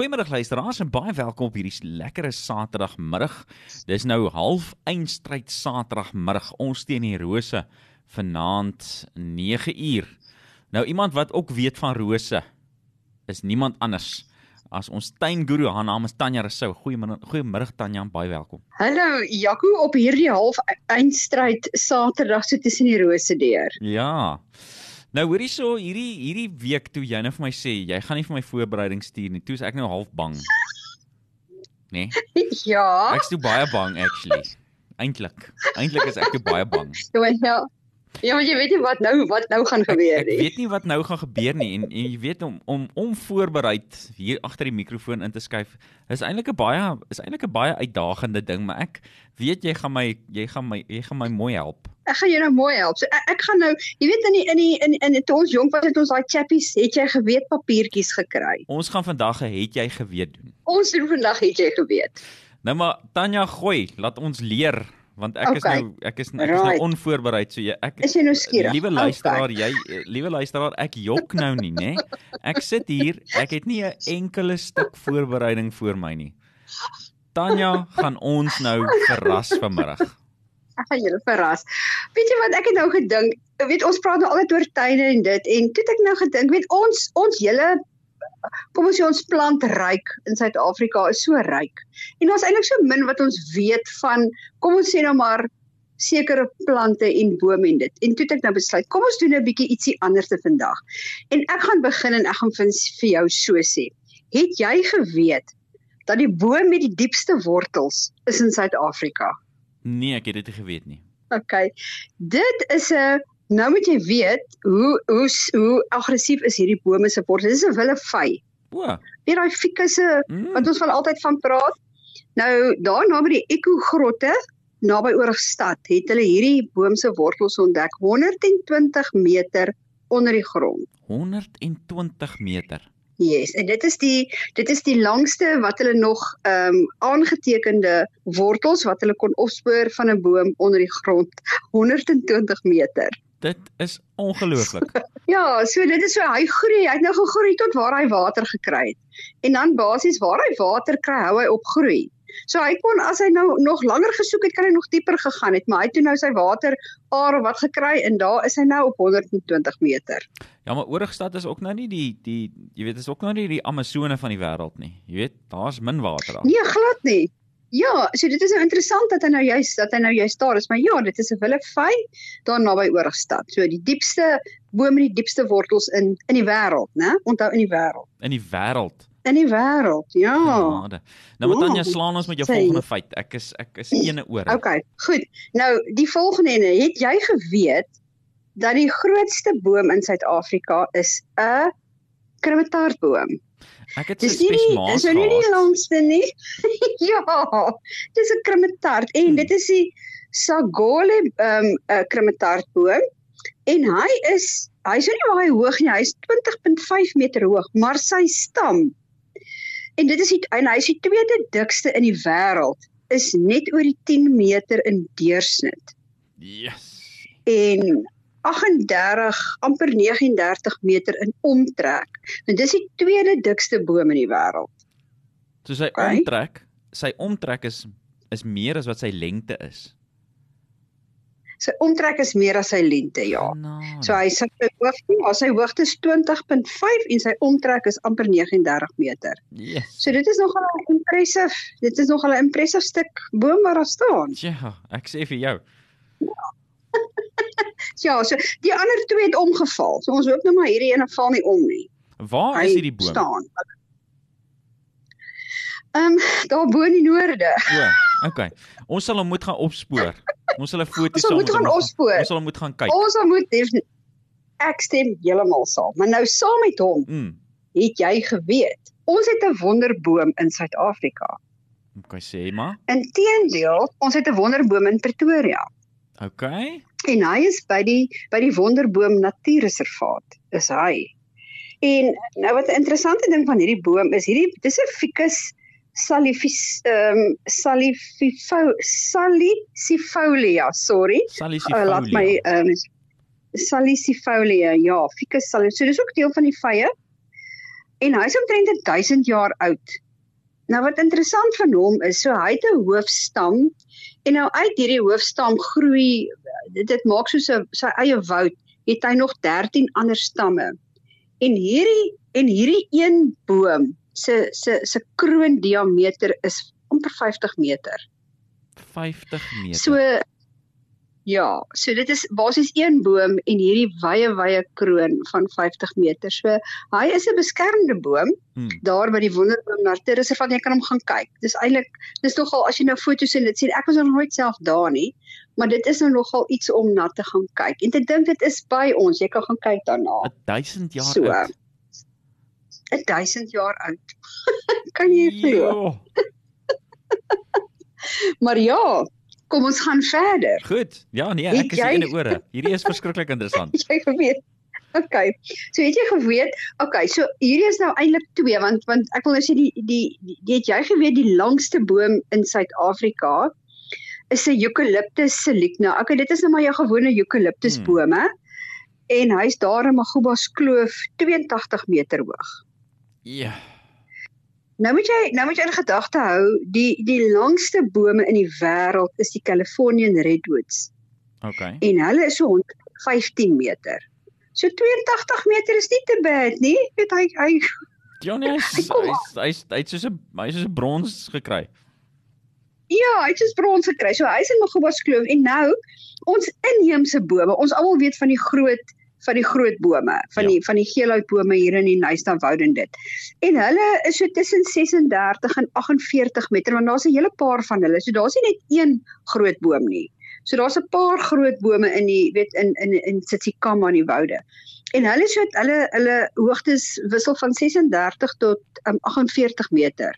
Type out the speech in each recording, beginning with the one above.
Goeiemiddag luisteraars en baie welkom op hierdie lekkere Saterdagmiddag. Dis nou half eindstryd Saterdagmiddag. Ons teen die rose vanaand 9 uur. Nou iemand wat ook weet van rose is niemand anders as ons tuinguru. Haar naam is Tanya Rousseau. Goeiemiddag, goeiemiddag Tanya, baie welkom. Hallo Jaco op hierdie half eindstryd Saterdag so tussen die rose deur. Ja. Nou hoorie so hierdie hierdie week toe jy nou vir my sê jy gaan nie vir my voorbereiding stuur nie. Toe is ek nou half bang. Nee. Ja. Ek's toe baie bang actually. Eintlik. Eintlik is ek toe baie bang. Ja, ja. Maar jy weet nie wat nou wat nou gaan gebeur nie. Ek, ek weet nie wat nou gaan gebeur nie en, en jy weet om om om voorbereid hier agter die mikrofoon in te skuif is eintlik 'n baie is eintlik 'n baie uitdagende ding, maar ek weet jy gaan my jy gaan my jy gaan my mooi help. Ek gaan jou nou mooi help. So ek, ek gaan nou, jy weet in die in die in in toe ons jonk was het ons daai chappies, het jy geweet papiertjies gekry. Ons gaan vandag 'n het jy geweet doen. Ons doen vandag het jy geweet. Nou maar Tanya gooi, laat ons leer want ek okay. is nou ek is ek is nou onvoorbereid so jy ek is jy nou skieurig? Liewe luisteraar okay. jy liewe luisteraar ek jok nou nie nê ek sit hier ek het nie 'n enkele stuk voorbereiding voor my nie. Tanya gaan ons nou verras vanmiddag. Ek gaan julle verras. Weet jy wat ek het nou gedink weet ons praat nou altyd oor tuine en dit en toe het ek nou gedink weet ons ons hele kom ons sê ons plantryk in Suid-Afrika is so ryk. En ons eintlik so min wat ons weet van kom ons sê nou maar sekere plante en bome en dit. En toe het ek nou besluit, kom ons doen 'n bietjie ietsie anders te vandag. En ek gaan begin en ek gaan vir jou so sê. Het jy geweet dat die boom met die diepste wortels is in Suid-Afrika? Nee, ek het dit nie geweet nie. OK. Dit is 'n Nou moet jy weet hoe hoe hoe aggressief is hierdie bome se wortels. Dis 'n willevy. O. Weer daai fikusse mm. wat ons van altyd van praat. Nou daar naby die Eco grotte naby Oorigstad het hulle hierdie boom se wortels ontdek 120 meter onder die grond. 120 meter. Yes, en dit is die dit is die langste wat hulle nog ehm um, aangetekende wortels wat hulle kon opspoor van 'n boom onder die grond 120 meter. Dit is ongelooflik. ja, so dit is so hy groei, hy het nou gegroei tot waar hy water gekry het. En dan basies waar hy water kry, hou hy op groei. So hy kon as hy nou nog langer gesoek het, kan hy nog dieper gegaan het, maar hy het toe nou sy water aar wat gekry en daar is hy nou op 120 meter. Ja, maar Oorigstad is ook nou nie die die jy weet, is ook nou nie die Amazone van die wêreld nie. Jy weet, daar's min water daar. Nee, glad nie. Ja, so dit is nou interessant dat hy nou juist dat hy nou juist daar is, maar ja, dit is 'n willevy daar naby Oorigstad. So die diepste boom met die diepste wortels in in die wêreld, né? Onthou in die wêreld. In die wêreld. In die wêreld. Ja. Genade. Nou moet Tanya slaan ons met jou Sê. volgende feit. Ek is ek is ene oor. Okay, goed. Nou die volgende ene, het jy geweet dat die grootste boom in Suid-Afrika is 'n kremetaartboom? Ek het spesiaal. Dis nie die langste nie. ja. Dis 'n kremetaart en hmm. dit is die Sagole ehm um, 'n kremetaartboom en hy is hy's nie baie hoog nie. Hy's 20.5 meter hoog, maar sy stam en dit is die, en hy's die tweede dikste in die wêreld is net oor die 10 meter in deursnit. Yes. En 38 amper 39 meter in omtrek. En dis die tweede dikste boom in die wêreld. So sy okay. omtrek, sy omtrek is is meer as wat sy lengte is. Sy omtrek is meer as sy lengte, ja. So hy sê sy hoogte, sy hoogte is 20.5 en sy omtrek is amper 39 meter. Yes. So dit is nogal 'n impressive, dit is nogal 'n impressive stuk boom waar daar staan. Ja, ek sê vir jou. Ja. Ja, so die ander twee het omgeval. So ons hoop nou maar hierdie ene val nie om nie. Waar is hierdie boom? Staan. Ehm um, daar bo in die noorde. Ja, okay. Ons sal hom moet gaan opspoor. Ons sal 'n foto saam moet gaan opspoor. Ons sal hom moet gaan kyk. Ons sal moet ek stem heeltemal saam. Maar nou saam met hom. Mm. Het jy geweet? Ons het 'n wonderboom in Suid-Afrika. Okay, sê maar. Inteendeel, ons het 'n wonderboom in Pretoria. Okay. En hy is by die by die Wonderboom Natuurreservaat is hy. En nou wat 'n interessante ding van hierdie boom is hierdie dis 'n Ficus salifis ehm um, salififo salicifolia, sorry. Salicifolia. Uh, laat my ehm um, salicifolia, ja, Ficus salif. So dis ook deel van die vye. En hy's omtrent 1000 jaar oud. Nou wat interessant van hom is, so hy het 'n hoofstam en nou uit hierdie hoofstam groei dit, dit maak soos 'n sy eie woud, het hy nog 13 ander stamme. En hierdie en hierdie een boom se se se kroondiameter is amper 50 meter. 50 meter. So ja, so dit is basies een boom en hierdie wye wye kroon van 50 meter. So hy is 'n beskermde boom Hmm. daar by die Wonderboom Natuurreservaat. Jy kan hom gaan kyk. Dis eintlik dis nogal as jy nou foto's sien, dit sien ek was nog nooit self daar nie, maar dit is nou nogal iets om na te gaan kyk. En te dink dit is by ons. Jy kan gaan kyk daarna. 1000 jaar So. oud. 1000 jaar oud. kan jy glo? Jo, Maar ja, kom ons gaan verder. Goed. Ja, nee, Het ek is jy- in die ore. Hierdie is verskriklik interessant. Het jy geweet? Okay. So het jy geweet? Okay, so hierdie is nou eintlik twee want want ek wil nou sê die die die, die het jy geweet die langste boom in Suid-Afrika is 'n Eucalyptus silicna. Okay, dit is nou maar jou gewone eucalyptus Hmm. bome. En hy's daar in Magubas Kloof 82 meter hoog. Ja. Nou moet jy nou moet jy in gedagte hou, die die langste bome in die wêreld is die Californian redwoods Okay. en hulle is so 115 meter. So 82 meter is nie te bad nie. Weet hy hy Johnny hy's Kom hy's hy's hy't soos 'n hy's soos 'n brons gekry. ja, hy het soos brons gekry. So hy's in Magubas Kloof en nou ons inheemse bome. Ons almal weet van die groot van die groot bome, van Ja. die van die geelhoutbome hier in die Nysta woud en dit. En hulle is so tussen 36 en 48 meter want daar's 'n hele paar van hulle. So daar's nie net een groot boom nie. So daar's 'n paar groot bome in die weet in in in Tsitsikamma in die woude. En hulle so hulle hulle hoogtes wissel van 36 tot um, 48 meter.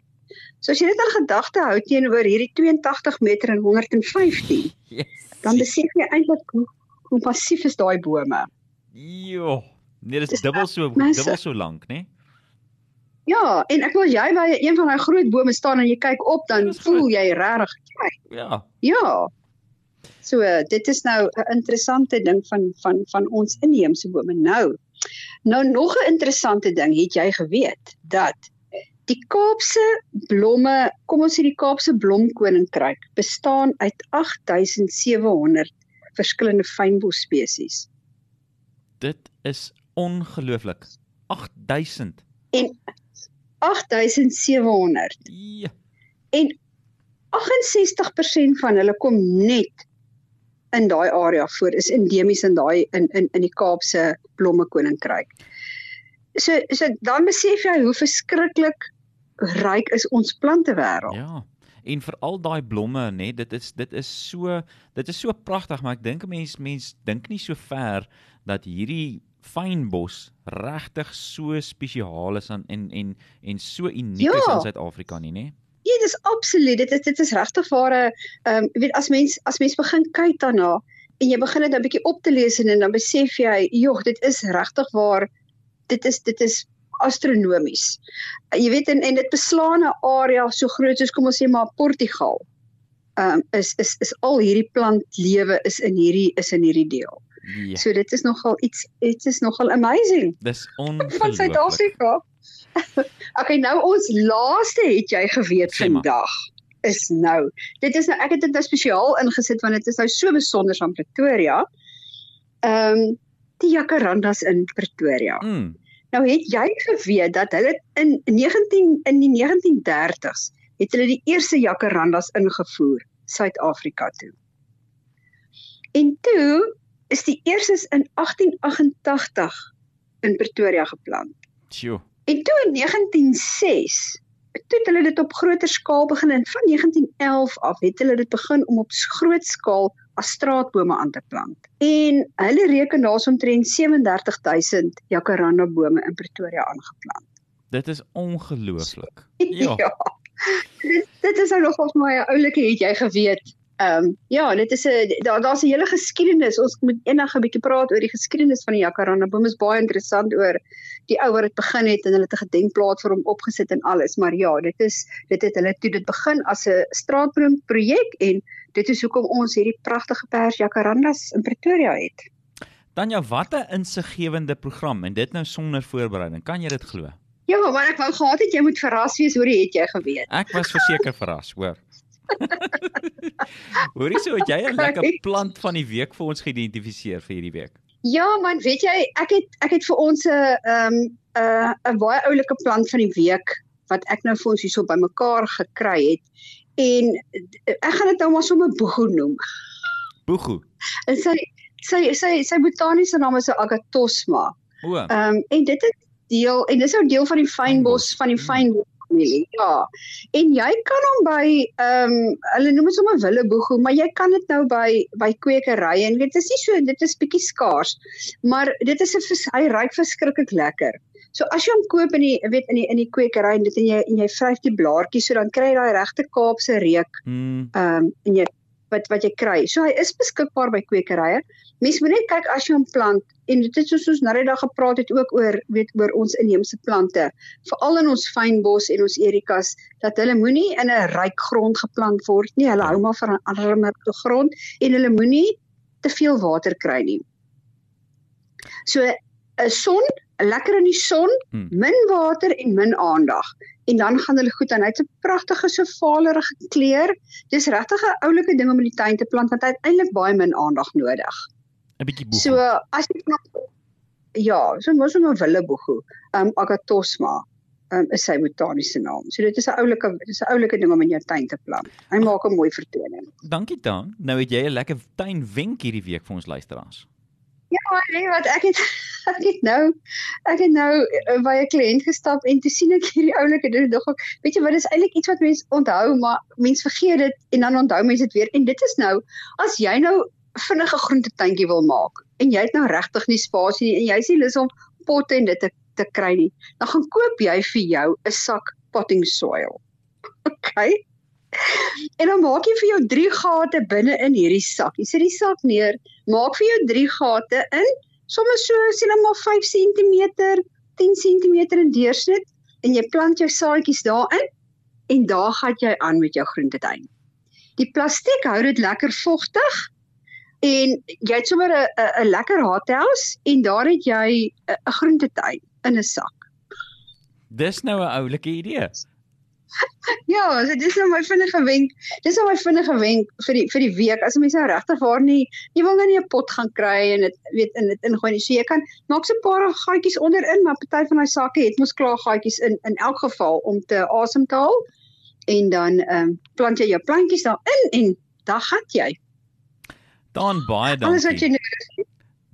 So as jy dit in gedagte hou teenoor hierdie 82 meter en 115, Yes. dan besef jy eintlik hoe hoe massief is daai bome. Jo. Nee, dis Dis dubbel so dubbel so lank, né? Ja, en ek wil jy by een van daai groot bome staan en jy kyk op dan Dit is voel jy regtig kyk. Ja. Ja. So dit is nou 'n interessante ding van van van ons inheemse bome nou. Nou nog 'n interessante ding, het jy geweet dat die Kaapse blomme, kom ons sê die Kaapse blomkoninkryk bestaan uit 8700 verskillende fynbos spesies. Dit is ongelooflik. 8000. En 8700 Ja. en 68% van hulle kom net in daai area voor is endemies in daai in in in die Kaapse blomme koninkryk. So so dan besef jy hoe verskriklik ryk is ons plantewêreld. Ja. En vir al daai blomme, nê, dit is dit is so dit is so pragtig, maar ek dink 'n mens mens dink nie so ver dat hierdie fynbos regtig so spesiaal is aan en en en so uniek is Ja. in Suid-Afrika nie, nê? Ja, dis absoluut. Dit is dit is regtig ware ehm um, weet as mens as mens begin kyk daarna en jy begin dit 'n bietjie op te lees en, en dan besef jy, jog, dit is regtig waar dit is dit is astronomies. Jy weet en en dit beslaan 'n area so groot soos kom ons sê maar Portugal. Ehm um, is is is al hierdie plantlewe is in hierdie is in hierdie deel. Ja. So dit is nogal iets dit is nogal amazing Dis van ongelooflik. Suid-Afrika. okay, nou ons laaste het jy geweet Sê maar. vandag is nou. Dit is nou ek het dit nou spesiaal ingesit want dit is nou so besonder aan Pretoria. Ehm um, die jacarandas in Pretoria. Mm. Nou het jy geweet dat hulle in 19 in die 1930s het hulle die eerste jacarandas ingevoer Suid-Afrika toe. En toe is die eerstes in 1888 in Pretoria geplant. Sjoe. En toe in 1906 toe het hulle dit op groter skaal begin en van 1911 af het hulle dit begin om op groot skaal as straatbome aan te plant. En hulle reken daar's omtrent 37000 jacaranda bome in Pretoria aangeplant. Dit is ongelooflik. Ja. ja. Dit, dit is nou nogal vir my 'n oulike het jy geweet. Ehm um, ja, dit is 'n daar daar's 'n hele geskiedenis. Ons moet eendag 'n bietjie praat oor die geskiedenis van die jacaranda boom. Is baie interessant oor die ou wat dit begin het en hulle het 'n gedenkplaat vir hom opgesit en alles. Maar ja, dit is dit het hulle toe dit begin as 'n straatboom projek en dit is hoekom ons hierdie pragtige pers jacarandas in Pretoria het. Tanya, wat 'n insiggewende program en dit nou sonder voorbereiding. Kan jy dit glo? Ja, maar ek wou gehad het jy moet verras wees, hoor jy het jy geweet. Ek was verseker verras, hoor. Hoorie so, het jy 'n lekker plant van die week vir ons geïdentifiseer vir hierdie week? Ja man, weet jy, ek het ek het vir ons 'n ehm 'n 'n baie oulike plant van die week wat ek nou vir ons hierso bymekaar gekry het. En ek gaan dit nou maar sommer boegoe noem. Boegoe. En sy sy sy sy botaniese naam is Agathosma. O. Ehm um, en dit is deel en dis 'n deel van die fynbos van die fynbos familie. Ja. En jy kan hom by ehm um, hulle noem dit sommer willeboegoe, maar jy kan dit nou by by kwekerye en dit is nie so dit is bietjie skaars. Maar dit is 'n hy ruik verskriklik lekker. So as jy hom koop in die weet in die in die kwekery en dit en jy en jy vryf die blaartjies so dan kry jy daai regte Kaapse reuk. Hmm. Ehm um, en jy wat wat jy kry. So hy is beskikbaar by kwekerye. Mens moet net kyk as jy hom plant en dit is soos ons nou net daag gepraat het ook oor weet oor ons inheemse plante, veral in ons fynbos en ons erikas dat hulle moenie in 'n ryk grond geplant word nie. Hulle hou maar van 'n armer grond en hulle moenie te veel water kry nie. So 'n son, lekker in die son, Hmm. min water en min aandag en dan gaan hulle goed aan. Hy't 'n pragtige so valerige kleur. Dis regtig 'n oulike ding om in die tuin te plant want hy het eintlik baie min aandag nodig. 'n Bietjie boegoe. So as jy nog ja, so mos om 'n willeboegoe, um Agathosma, um is sy botaniese naam. So dit is 'n oulike dit is 'n oulike ding om in jou tuin te plant. Hy maak 'n mooi vertoning. Dankie Dan. Nou het jy 'n lekker tuinwenk hierdie week vir ons luisteraars. Ja, nee, wat ek het ek het nou ek het nou uh, by 'n kliënt gestap en toe sien ek hierdie oulike ding dog ek, weet jy wat dis eintlik iets wat mense onthou, maar mense vergeet dit en dan onthou mense dit weer en dit is nou as jy nou vinnige groentetuintjie wil maak en jy het nou regtig nie spasie nie en jy sien lus om potte en dit te, te kry nie, dan gaan koop jy vir jou 'n sak potting soil. Okay? En dan maak jy vir jou 3 gate binne in hierdie sak. Jy sit die sak neer, maak vir jou 3 gate in, sommer so sien nou maar 5 cm, 10 cm in deursnit en jy plant jou saadjies daarin en daar gaan jy aan met jou groentetuin. Die plastiek hou dit lekker vogtig en jy het sommer 'n 'n lekker hothouse en daar het jy 'n groentetuin in 'n sak. Dis nou 'n oulike idee. Ja, so dis nou my vinnige wenk. Dis nou my vinnige wenk vir die vir die week. As mense nou regtig waar nie, jy wil nou nie 'n pot gaan kry en dit weet in dit ingooi nie. So jy kan maak so 'n paar gaatjies onderin, maar party van daai sakke het mos klaar gaatjies in in elk geval om te asem te haal. En dan ehm um, plant jy jou plantjies daarin en dan gaan jy. Dan baie Alles wat jy dankie. nodig het.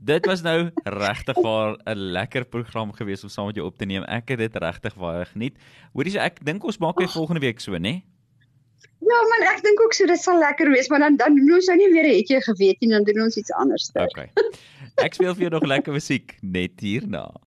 Dit was nou regtig waar 'n lekker program gewees om saam met jou op te neem. Ek het dit regtig baie geniet. Hoorie so ek dink ons maak weer volgende week so, né? Ja, man, ek dink ook so dit sal lekker wees, maar dan dan doen ons nou nie weer het jy geweet nie, dan doen ons iets anders. Okay. Ek speel vir jou nog lekker musiek net hierna.